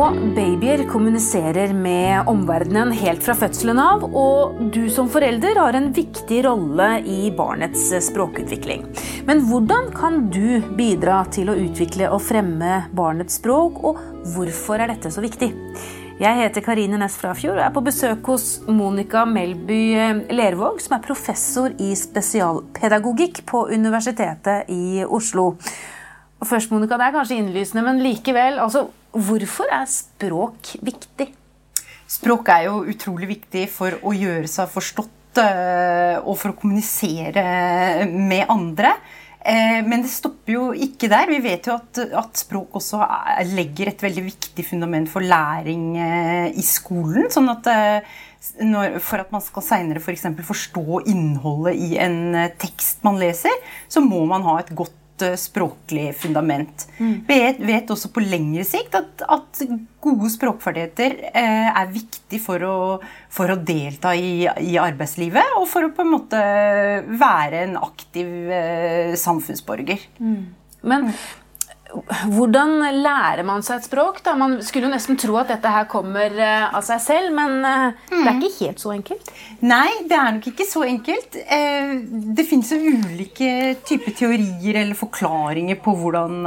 Små babyer kommuniserer med omverdenen helt fra fødselen av, og du som forelder har en viktig rolle i barnets språkutvikling. Men hvordan kan du bidra til å utvikle og fremme barnets språk, og hvorfor er dette så viktig? Jeg heter Karine Næss Frafjord og er på besøk hos Monica Melby Lervåg, som er professor i spesialpedagogikk på Universitetet i Oslo. Og først, Monica, Det er kanskje innlysende, men likevel. altså Hvorfor er språk viktig? Språk er jo utrolig viktig for å gjøre seg forstått eh, og for å kommunisere med andre. Eh, men det stopper jo ikke der. Vi vet jo at, at språk også legger et veldig viktig fundament for læring eh, i skolen. sånn at når, for at man skal seinere f.eks. For forstå innholdet i en tekst man leser, så må man ha et godt Eh, språklig fundament. Mm. Vi vet, vet, også på lengre sikt at, at gode språkferdigheter eh, er viktig for å, for å delta i, i, arbeidslivet og for å på en måte være en aktiv eh, samfunnsborger. Mm. Men hvordan lærer man seg et språk? Da? Man skulle jo nesten tro at dette her kommer eh, av seg selv, men mm. det er mm. ikke helt så enkelt? Nei, det er nok ikke så enkelt. Eh, det fins jo ulike typer teorier eller forklaringer på hvordan,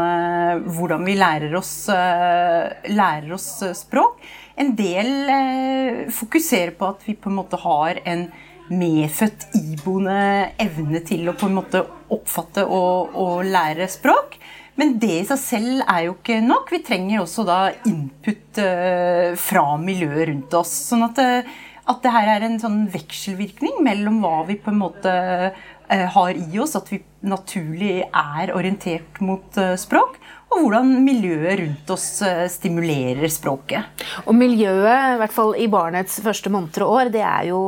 hvordan vi lærer oss, lærer oss, språk. En del fokuserer på at vi på en måte har en medfødt iboende evne til å på en måte oppfatte og, og lære språk. Men det i seg selv er jo ikke nok. Vi trenger også da input uh, fra miljøet rundt oss. Sånn at, uh, at det her er en sånn vekselvirkning mellom hva vi på en måte uh, har i oss, at vi naturlig er orientert mot språk, og hvordan miljøet rundt oss eh, stimulerer språket. Og miljøet, i hvert fall i barnets første måneder og år, det er jo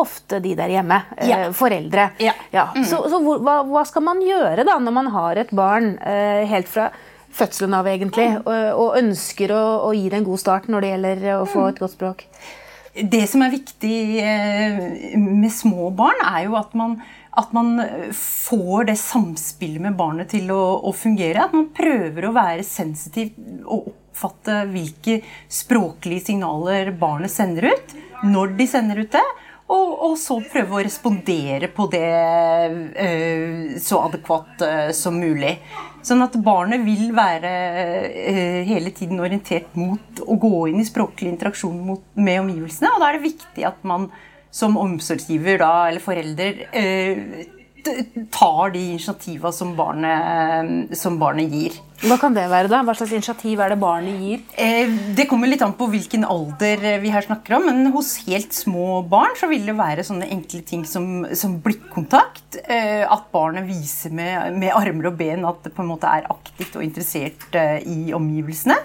ofte de der hjemme. Eh, ja. Foreldre. Ja. Ja. Mm. Så, så hva, hva, skal man gjøre da når man har et barn eh, helt fra fødselen av, egentlig, mm. og, og, ønsker å, å, gi det en god start når det gjelder å få mm. et godt språk? Det som er viktig med små barn, er jo at man at man eh, får det samspillet med barnet til å, å, fungere. At man prøver å være sensitiv og oppfatte hvilke språklige signaler barnet sender ut. Når de sender ut det. Og, og så prøve å respondere på det uh, så adekvat uh, som mulig. Sånn at barnet vil være uh, hele tiden orientert mot å gå inn i språklig interaksjon mot, med omgivelsene. Og da er det viktig at man som omsorgsgiver da, eller forelder eh, tar de initiativa som barnet, som barnet, gir. Hva kan det være, da? Hva slags initiativ er det barnet gir? Eh, det kommer litt an på hvilken alder vi her snakker om. Men hos helt små barn så vil det være sånne enkle ting som, som blikkontakt. Eh, at barnet viser med, med, armer og ben at det på en måte er aktivt og interessert i omgivelsene.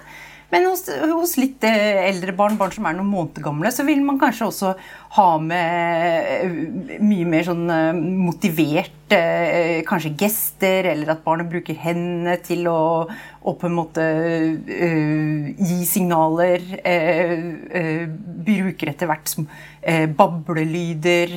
Men hos, hos, litt eh, eldre barn, barn som er noen måneder gamle, så vil man kanskje også ha med eh, mye mer sånn eh, motivert Kanskje gester, eller at barnet bruker hendene til å, å på en måte uh, gi signaler. Uh, uh, bruker etter hvert som bablelyder,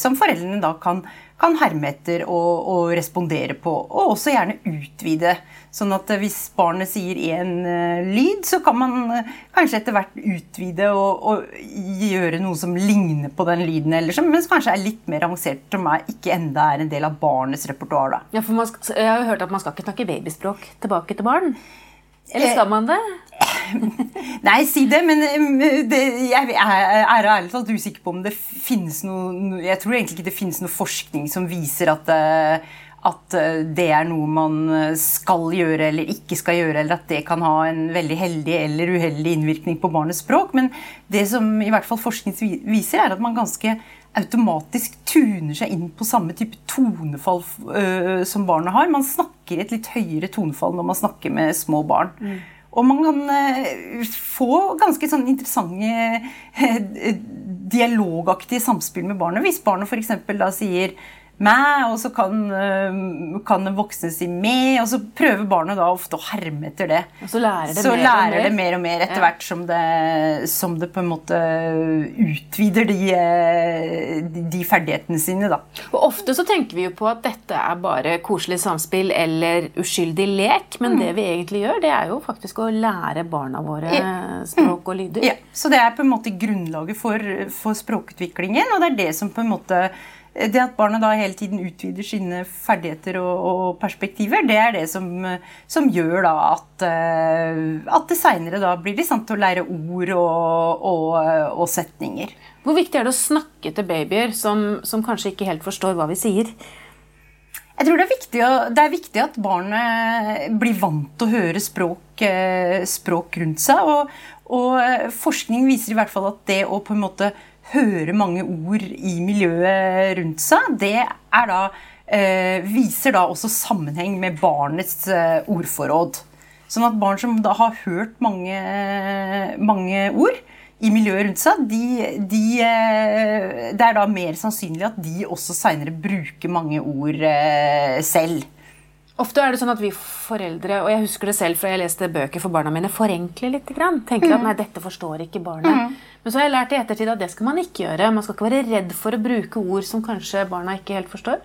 som foreldrene da kan kan herme etter og, og, respondere på. Og også gjerne utvide. Sånn at eh, hvis barnet sier én uh, lyd, så kan man uh, kanskje etter hvert utvide og, og, gjøre noe som ligner på den lyden, eller som kanskje er litt mer avansert, som er, ikke enda er en del av barnets repertoar. Ja, jeg har jo hørt at man skal ikke snakke babyspråk tilbake til barn. Eller skal man det? Nei, si det, men det, jeg er ærlig talt usikker på om det finnes noe Jeg tror egentlig ikke det finnes noe forskning som viser at, eh, at eh, det er noe man skal gjøre eller ikke skal gjøre, eller at det kan ha en veldig heldig eller uheldig innvirkning på barnets språk. Men det som i hvert fall forskning viser, er at man ganske automatisk tuner seg inn på samme type tonefall uh, som barna har. Man snakker et litt høyere tonefall når man snakker med små barn. Mm. Og man kan uh, få ganske sånn interessante uh, dialogaktige samspill med barnet. Hvis barnet f.eks. da sier meg, og så kan, kan den voksne si med, og så prøver barnet da ofte å herme etter det. Og så lærer det, så mer, lærer og mer. det mer og mer etter Ja. hvert som det, som det på en måte utvider de, eh, de, ferdighetene sine, da. Og Ofte så tenker vi jo på at dette er bare koselig samspill eller uskyldig lek, men det vi egentlig gjør, det er jo faktisk å lære barna våre språk og lyder. Ja, så det er på en måte grunnlaget for, for språkutviklingen, og det er det som på en måte det at barna da hele tiden utvider sine ferdigheter og, og perspektiver, det er det som, som gjør da at, eh, at det seinere da blir de sant til å lære ord og, og, og setninger. Hvor viktig er det å snakke til babyer som, som kanskje ikke helt forstår hva vi sier? Jeg tror det er viktig, det er viktig at barnet blir vant til å høre språk, eh, språk rundt seg. Og, eh, forskning viser i hvert fall at det å på en måte høre mange ord i miljøet rundt seg, det er da, eh, viser da også sammenheng med barnets eh, ordforråd. Sånn at barn som da har hørt mange, mange ord i miljøet rundt seg, de, de, eh, det er da mer sannsynlig at de også seinere bruker mange ord selv. Ofte er det sånn at vi foreldre, og jeg husker det selv fra jeg leste bøker for barna mine, forenkler litt. Grann. Tenker at nei, dette forstår ikke barnet. Men så har jeg lært i ettertid at det skal man ikke gjøre. Man skal ikke være redd for å bruke ord som kanskje barna ikke helt forstår.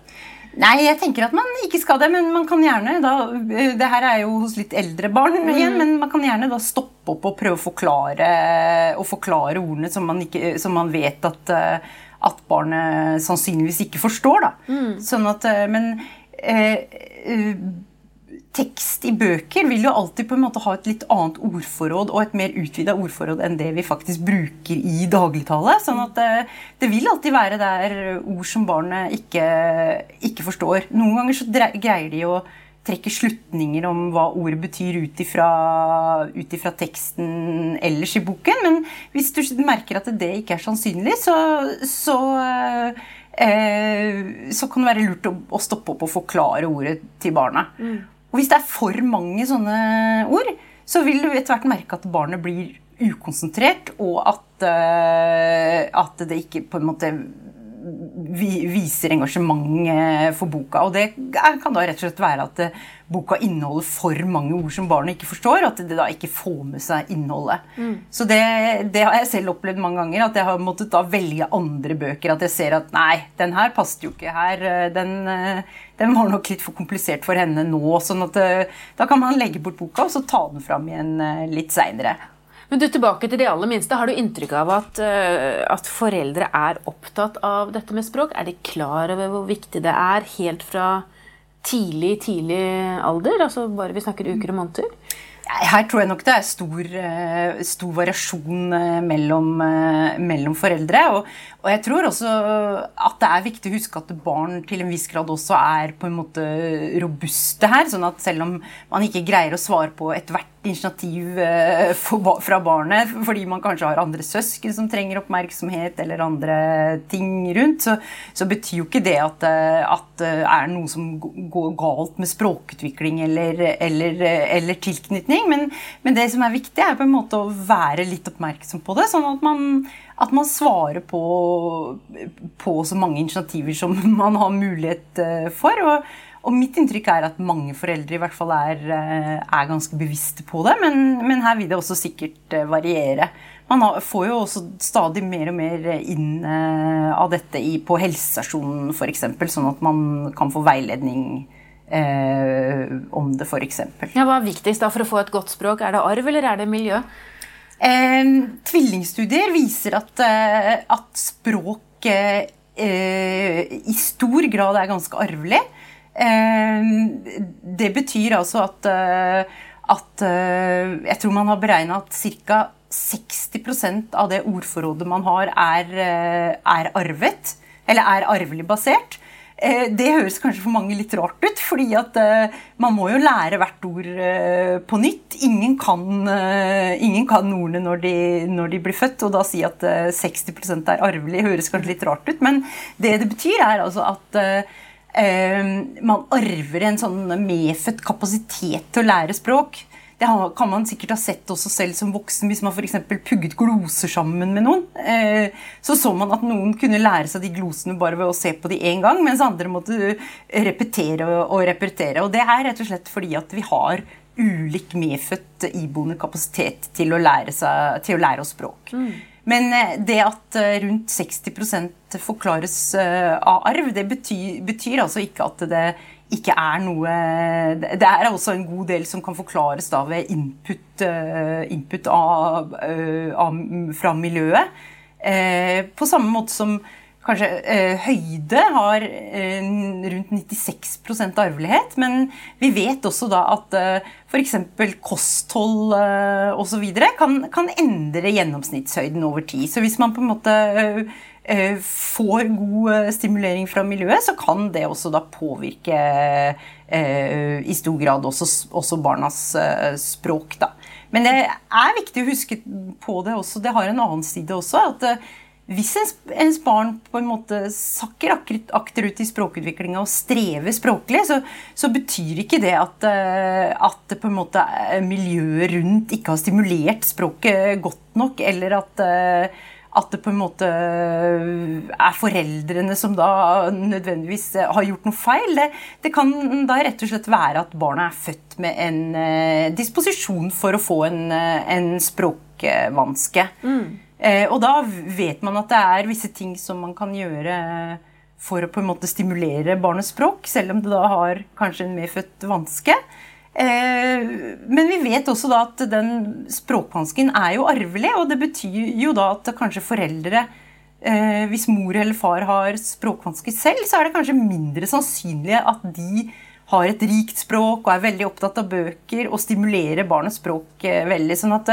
Nei, jeg tenker at man ikke skal det, men man kan gjerne da Det her er jo hos litt eldre barn igjen, men man kan gjerne da stoppe opp og prøve å forklare, å forklare ordene som man, ikke, som man vet at, eh, at barnet sannsynligvis ikke forstår. Da. Sånn at, eh, men eh, eh, tekst i bøker vil jo alltid på en måte ha et litt annet ordforråd og et mer utvida ordforråd enn det vi faktisk bruker i dagligtale. Sånn at det, det vil alltid være der ord som barnet ikke, ikke forstår. Noen ganger så greier de å trekke slutninger om hva ordet betyr ut ifra, teksten ellers i boken. Men hvis du merker at det ikke er sannsynlig, så, så eh, så kan det være lurt å, stoppe opp og forklare ordet til barna. Og hvis det er for mange sånne ord, så vil du etter hvert merke at barnet blir ukonsentrert, og at, eh, at det ikke på en måte vi, viser engasjement for boka. Og det kan da rett og slett være at eh, boka inneholder for mange ord som barnet ikke forstår, at det da ikke får med seg innholdet. Så det, det har jeg selv opplevd mange ganger, at jeg har måttet da velge andre bøker. At jeg ser at nei, den her passet jo ikke her. eh, Den, eh, den var nok litt for komplisert for henne nå. sånn at da kan man legge bort boka og så ta den fram igjen litt seinere. Men du, tilbake til de aller minste. Har du inntrykk av at, eh, at foreldre er opptatt av dette med språk? Er de klar over hvor viktig det er helt fra tidlig, tidlig alder? Altså bare vi snakker uker og måneder? Her tror jeg nok det er stor, eh, stor variasjon eh, mellom, mellom foreldre. Og, og jeg tror også at det er viktig å huske at barn til en viss grad også er på en måte robuste her. Sånn at selv om man ikke greier å svare på ethvert initiativ ba- fra barnet fordi man kanskje har andre søsken som trenger oppmerksomhet eller andre ting rundt, så, så betyr jo ikke det at, det er noe som går galt med språkutvikling eller, eller, eller tilknytning. Men, men det som er viktig, er på en måte å være litt oppmerksom på det, sånn at man, at man svarer på, på så mange initiativer som man har mulighet eh, for. Og, og mitt inntrykk er at mange foreldre i hvert fall er, eh, er ganske bevisste på det, men, men her vil det også sikkert eh, variere. Man har, får jo også stadig mer og mer inn av dette i, på helsestasjonen f.eks., sånn at man kan få veiledning eh, om det f.eks. Ja, hva er viktigst da for å få et godt språk? Er det arv, eller er det miljø? Eh, tvillingstudier viser at, eh, at språk eh, i stor grad er ganske arvelig. Eh, det betyr altså at, eh, at eh, Jeg tror man har beregna at ca. 60% av det ordforrådet man har, er, er arvet. Eller er arvelig basert. Eh, Det høres kanskje for mange litt rart ut, fordi at eh, man må jo lære hvert ord eh, på nytt. Ingen kan, ingen kan ordene når de, når de blir født, og da si at eh, 60% er arvelig høres kanskje litt rart ut, men det det betyr, er altså at man arver en sånn medfødt kapasitet til å lære språk. Det kan man sikkert ha sett også selv som voksen hvis man f.eks. pugget gloser sammen med noen. Eh, så så man at noen kunne lære seg de glosene bare ved å se på de én gang, mens andre måtte repetere og repetere. Og det er rett og slett fordi at vi har ulik medfødt iboende kapasitet til å lære, seg, til å lære oss språk. Mm. Men eh, det at eh, rundt 60 forklares eh, av arv, det betyr, betyr, altså ikke at det ikke er noe Det er også en god del som kan forklares da ved input, input av, av, fra miljøet. På samme måte som kanskje eh, høyde har eh, rundt 96% arvelighet. Men vi vet også da at eh, f.eks. kosthold eh, osv. Kan, kan endre gjennomsnittshøyden over tid. Så hvis man på en måte eh, eh får god eh, stimulering fra miljøet, så kan det også da påvirke eh, i stor grad også, også barnas språk. Da. Men det er viktig å huske på det også. Det har en annen side også. at hvis ens barn på en måte sakker akterut i språkutviklinga og strever språklig, så, så, betyr ikke det at, eh, at eh, miljøet rundt ikke har stimulert språket godt nok, eller at, eh, at det på en måte er foreldrene som da nødvendigvis har gjort noe feil. Det, det kan da rett og slett være at barna er født med en disposisjon for å få en, en språkvanske. Mm. Eh, og da vet man at det er visse ting som man kan gjøre for å på en måte stimulere barnets språk, selv om det da har kanskje en medfødt vanske. Eh, men vi vet også da at den språkvansken er jo arvelig, og det betyr jo da at kanskje foreldre eh, Hvis mor eller far har språkvansker selv, så er det kanskje mindre sannsynlig at de har et rikt språk og er veldig opptatt av bøker og stimulerer barnets språk veldig. sånn at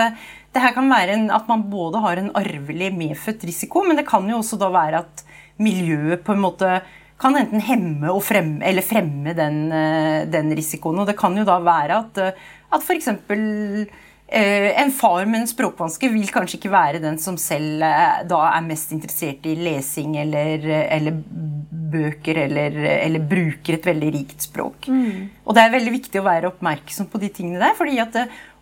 det her kan være en, at man både har en arvelig medfødt risiko, men det kan jo også da være at miljøet på en måte kan enten hemme fremme, eller fremme den, eh, den, risikoen. Og det kan jo da være at, eh, at f.eks. Eh, en far med en språkvanske vil kanskje ikke være den som selv da er mest interessert i lesing eller, eller bøker, eller, eller, bruker et veldig rikt språk. Mm. Og det er veldig viktig å være oppmerksom på de tingene der. fordi at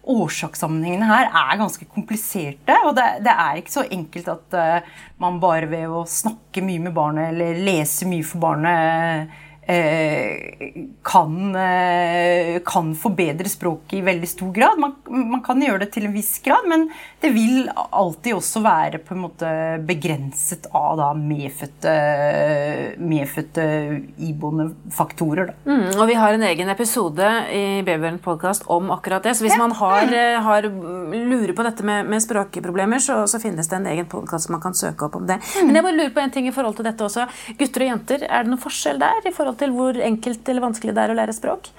årsakssammenhengene her er ganske kompliserte. Og det, det, er ikke så enkelt at uh, man bare ved å snakke mye med barnet eller lese mye for barnet Eh, kan, eh, kan, forbedre språket i veldig stor grad. Man, man, kan gjøre det til en viss grad, men det vil alltid også være på en måte begrenset av da medfødte, medfødte iboende faktorer. Mm, og vi har en egen episode i Babyverden podkast om akkurat det. Så hvis man har, eh, har, lurer på dette med, med språkproblemer, så, så, finnes det en egen podkast man kan søke opp om det. Mm. Men jeg bare lurer på en ting i forhold til dette også. Gutter og jenter, er det noen forskjell der? i forhold til hvor enkelt eller vanskelig det er å lære språk?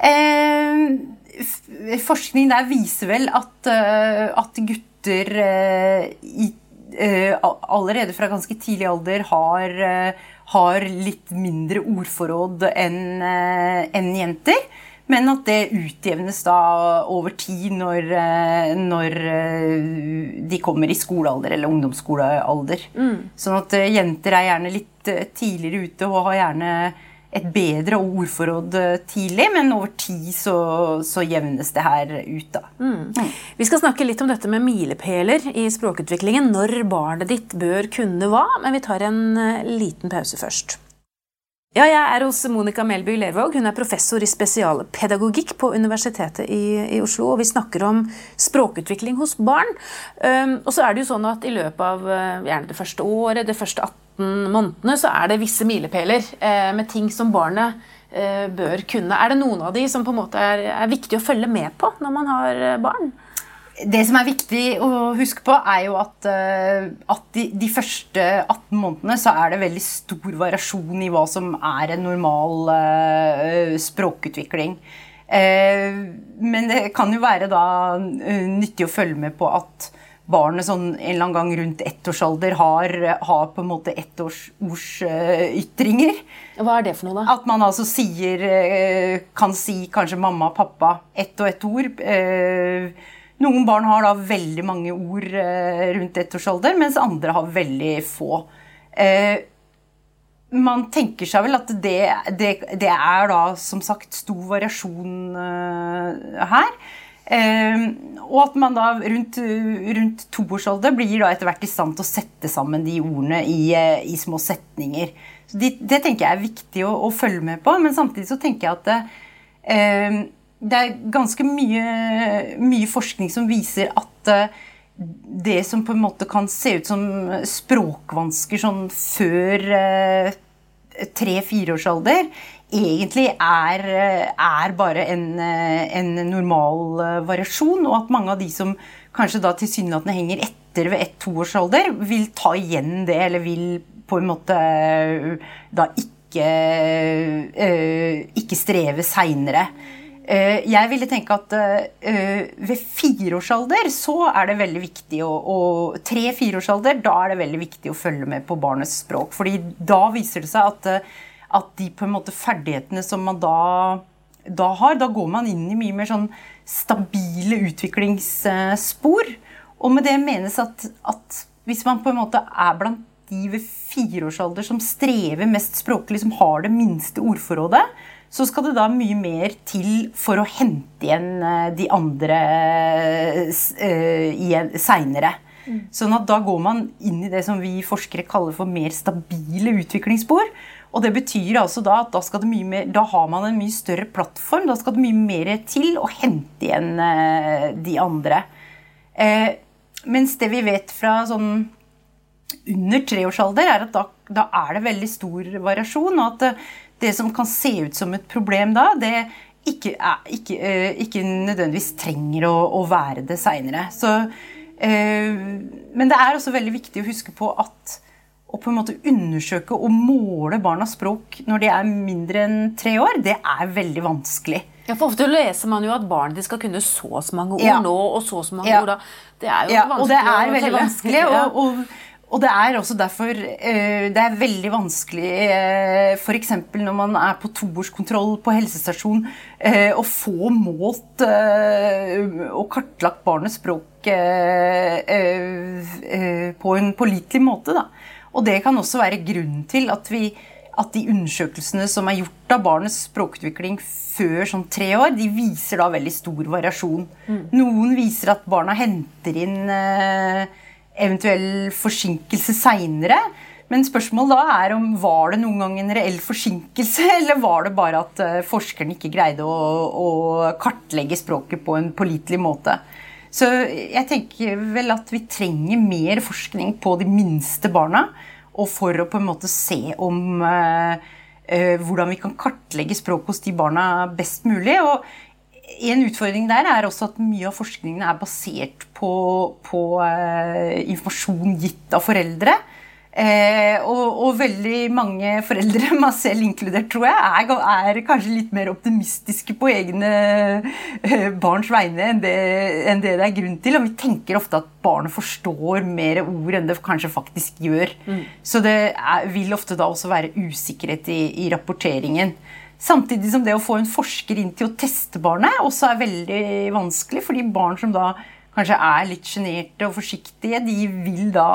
Eh, forskning der viser vel at, uh, at gutter uh, i, uh, allerede fra ganske tidlig alder har, har litt mindre ordforråd enn en jenter. Men at det utjevnes da over tid når, når de kommer i skolealder eller ungdomsskolealder. Mm. Sånn at jenter er gjerne litt tidligere ute og har gjerne et bedre ordforråd eh, tidlig, men over tid så, så jevnes det her ut. da. Mm. Mm. Vi skal snakke litt om dette med milepæler i språkutviklingen. Når barnet ditt bør kunne hva, men vi tar en eh, liten pause først. Ja, jeg er hos Monica Melby Lervåg. Hun er professor i spesialpedagogikk på Universitetet i, i, Oslo. og Vi snakker om språkutvikling hos barn. Um, og så er det jo sånn at I løpet av uh, gjerne det første året, det første 18 månedene, så er det visse milepæler eh, med ting som barnet eh, bør kunne. Er det noen av de som på en måte er, er viktig å følge med på når man har barn? Det som er viktig å huske på, er jo at, eh, at de, de, første 18 månedene så er det veldig stor variasjon i hva som er en normal uh, språkutvikling. Uh, men det kan jo være da uh, nyttig å følge med på at barnet sånn en eller annen gang rundt ettårsalder har, har på en måte ettårsordsytringer. Hva er det for noe, da? At man altså sier Kan si kanskje mamma og pappa ett og ett ord. Noen barn har da veldig mange ord eh, rundt ettårsalder, mens andre har veldig få. Eh, man tenker seg vel at det, det, det, er da som sagt stor variasjon eh, her. Og at man da rundt, rundt toårsalder blir da etter hvert i stand til å sette sammen de ordene i, i små setninger. Så det, det tenker jeg er viktig å, å, følge med på, men samtidig så tenker jeg at eh, det er ganske mye, mye, forskning som viser at eh, det som på en måte kan se ut som språkvansker sånn før eh, tre-fireårsalder, egentlig er, er bare en, en, normal eh, variasjon, og at mange av de som kanskje da tilsynelatende henger etter ved ett-toårsalder, vil ta igjen det, eller vil på en måte eh, da ikke, eh, ikke streve seinere. Jeg ville tenke at ved fireårsalder så er det veldig viktig å, Tre-fireårsalder, da er det veldig viktig å følge med på barnets språk. fordi da viser det seg at at de på en måte ferdighetene som man da, da har, da går man inn i mye mer sånn stabile utviklingsspor. Og med det menes at, at hvis man på en måte er blant de ved fireårsalder som strever mest språklig, som har det minste ordforrådet, så skal det da mye mer til for å hente igjen eh, de andre uh, seinere. Mm. Sånn at da går man inn i det som vi forskere kaller for mer stabile utviklingsspor. Og det betyr altså da at da, mer, da, har man en mye større plattform. Da skal det mye mer til å hente igjen eh, de andre. Eh, mens det vi vet fra sånn under treårsalder, er at da, da, er det veldig stor variasjon. Og at det, som kan se ut som et problem da, det ikke, ikke, eh, ikke nødvendigvis trenger å, å være det seinere. Eh, men det er også veldig viktig å huske på at å på en måte undersøke og måle barnas språk når de er mindre enn tre år, det er veldig vanskelig. Ja, for Ofte leser man jo at barnet skal kunne så så mange ord ja. nå og så så mange ja. ord da. Det er jo ja, vanskelig og det er veldig vanskelig. Og, og, og, det er også derfor uh, det er veldig vanskelig eh, f.eks. når man er på toårskontroll på helsestasjon, uh, å få målt og kartlagt barnets språk på en pålitelig måte. da. Og det kan også være grunnen til at, vi, at de undersøkelsene som er gjort av barnets språkutvikling før sånn tre år, de viser da veldig stor variasjon. Mm. Noen viser at barna henter inn eh, eventuell forsinkelse seinere. Men spørsmålet da er om var det noen gang en reell forsinkelse, eller var det bare at forskerne forskeren ikke greide å, å, kartlegge språket på en pålitelig måte. Så jeg tenker vel at vi trenger mer forskning på de minste barna. Og for å på en måte se om uh, uh, hvordan vi kan kartlegge språk hos de barna best mulig. Og en utfordring der er også at mye av forskningen er basert på, på eh, informasjon gitt av foreldre. Eh, og, og, veldig mange foreldre, meg selv inkludert, tror jeg, er, er kanskje litt mer optimistiske på egne eh, barns vegne enn det, enn det, det er grunn til. Og vi tenker ofte at barnet forstår mer ord enn det kanskje faktisk gjør. Mm. Så det er, vil ofte da også være usikkerhet i, i rapporteringen. Samtidig som det å få en forsker inn til å teste barnet også er veldig vanskelig. fordi barn som da kanskje er litt sjenerte og forsiktige, de vil da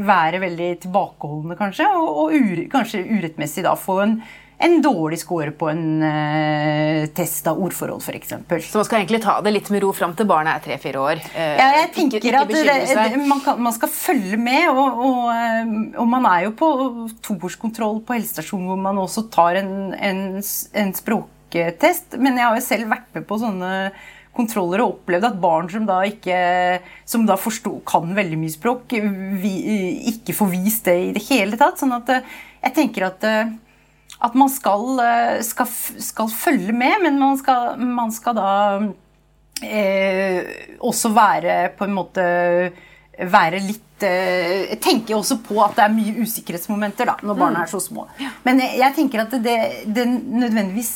være veldig tilbakeholdne, kanskje, og, og ure, kanskje urettmessig da få en, en dårlig score på en uh, test av ordforhold, f.eks. Så man skal egentlig ta det litt med ro fram til barnet er tre-fire år? Uh, ja, jeg tenker ikke, ikke at det, man, kan, man, skal følge med, og, og, eh, og man er jo på toårskontroll på helsestasjonen hvor man også tar en, en, en språktest, men jeg har jo selv vært med på sånne kontroller og opplevd at barn som da ikke som da forstår, kan veldig mye språk, vi, ikke får vist det i det hele tatt. Sånn at jeg tenker at, at man skal, eh, skal, skal, følge med, men man skal, man skal da eh, også være på en måte være litt eh, tenker også på at det er mye usikkerhetsmomenter da, når barna mm. er så små. Men jeg, jeg tenker at det, det nødvendigvis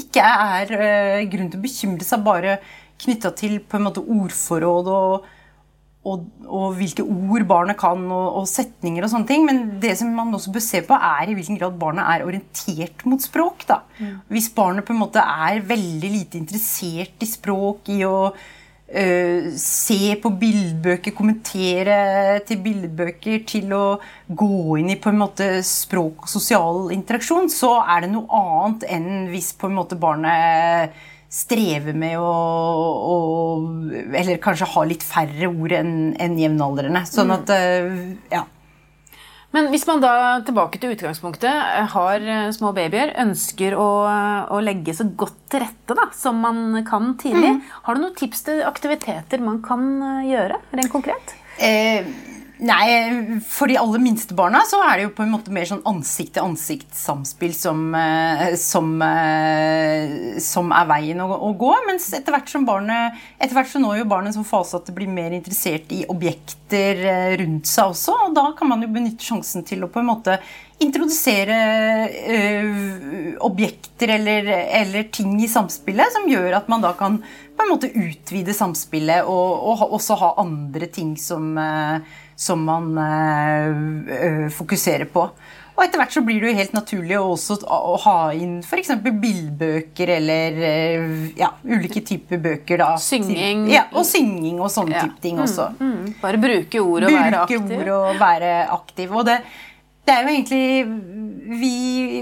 ikke er eh, grunn til å bekymre seg bare knytta til på en måte ordforråd og, og, og, hvilke ord barnet kan, og, og, setninger og sånne ting. Men det som man også bør se på, er i hvilken grad barnet er orientert mot språk. Da. Mm. Hvis barnet på en måte er veldig lite interessert i språk, i å øh, se på bildbøker, kommentere til bildbøker, til å gå inn i på en måte språk og sosial interaksjon, så er det noe annet enn hvis på en måte barnet strever med å, å Eller kanskje ha litt færre ord enn en jevnaldrende. Sånn at Ja. Men hvis man da tilbake til utgangspunktet har små babyer, ønsker å, å legge så godt til rette da, som man kan tidlig, mm. har du noen tips til aktiviteter man kan gjøre rent konkret? Eh, Nei, For de aller minste barna så er det jo på en måte mer sånn ansikt-til-ansikt-samspill som, eh, som, eh, som, er veien å, å, gå. Mens etter hvert som barnet, etter hvert så når jo barnet en sånn fase at det blir mer interessert i objekter eh, rundt seg også. Og da kan man jo benytte sjansen til å på en måte introdusere ø, objekter eller, eller, ting i samspillet som gjør at man da kan på en måte utvide samspillet og, og også ha andre ting som som man øh, fokuserer på. Og etter hvert så blir det jo helt naturlig å også å ha inn f.eks. bildbøker eller ja, ulike typer bøker. da. Synging. Ja, Og synging og sånne ja. type ting også. Mm, mm. Bare bruke ord og bruke være aktiv. Bruke ord og være aktiv. Og det, det er jo egentlig Vi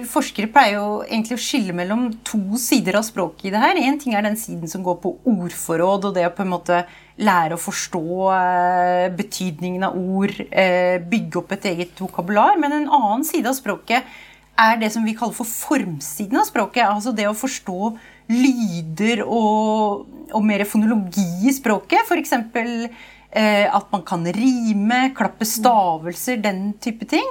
forskere pleier jo egentlig å skille mellom to sider av språket i det her. Én ting er den siden som går på ordforråd og det å på en måte lære å forstå eh, betydningen av ord, eh, bygge opp et eget vokabular. Men en annen side av språket er det som vi kaller for formsiden av språket. Altså det å forstå lyder og, og mer fonologi i språket. F.eks. Eh, at man kan rime, klappe stavelser, den type ting.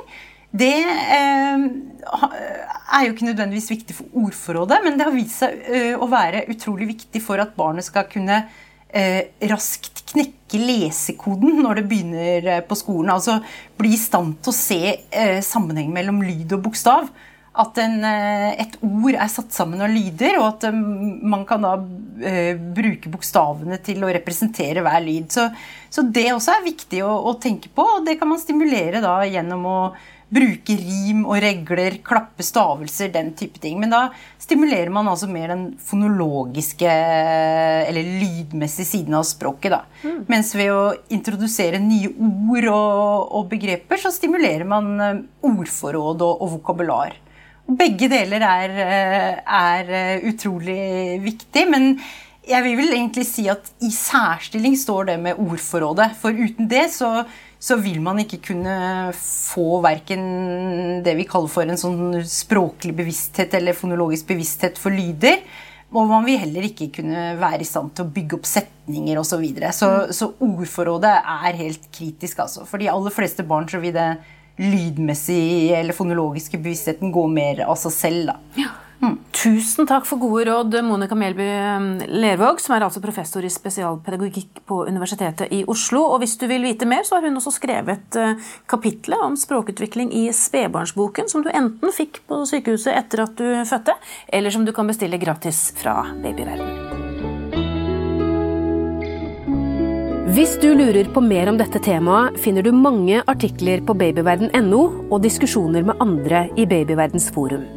Det eh, er jo ikke nødvendigvis viktig for ordforrådet, men det har vist seg eh, å være utrolig viktig for at barnet skal kunne eh, raskt knekke lesekoden når det begynner eh, på skolen. Altså bli i stand til å se eh, sammenheng mellom lyd og bokstav. At en, et ord er satt sammen av lyder, og at man kan da bruke bokstavene til å representere hver lyd. Så, så det også er viktig å, å, tenke på, og det kan man stimulere da gjennom å bruke rim og regler, klappe stavelser, den type ting. Men da stimulerer man altså mer den fonologiske eller lydmessige siden av språket. da. Mm. Mens ved å introdusere nye ord og, og begreper, så stimulerer man eh, ordforråd og, og vokabular. Begge deler er, eh, er eh, utrolig viktig. men jeg vil vel egentlig si at i særstilling står det med ordforrådet. For uten det så så vil man ikke kunne få verken det vi kaller for en sånn språklig bevissthet eller fonologisk bevissthet for lyder. Og man vil heller ikke kunne være i stand til å bygge opp setninger osv. Så, videre. så Så ordforrådet er helt kritisk, altså. For de aller fleste barn så vil det lydmessige eller fonologiske bevisstheten gå mer av seg selv. da. Ja. Mm. Tusen takk for gode råd, Monica Melby um, Lervåg, som er altså professor i spesialpedagogikk på Universitetet i Oslo. Og hvis du vil vite mer, så har hun også skrevet uh, kapitlet om språkutvikling i spedbarnsboken, som du enten fikk på sykehuset etter at du fødte, eller som du kan bestille gratis fra Babyverden. Hvis du lurer på mer om dette temaet, finner du mange artikler på babyverden.no og diskusjoner med andre i Babyverdens forum.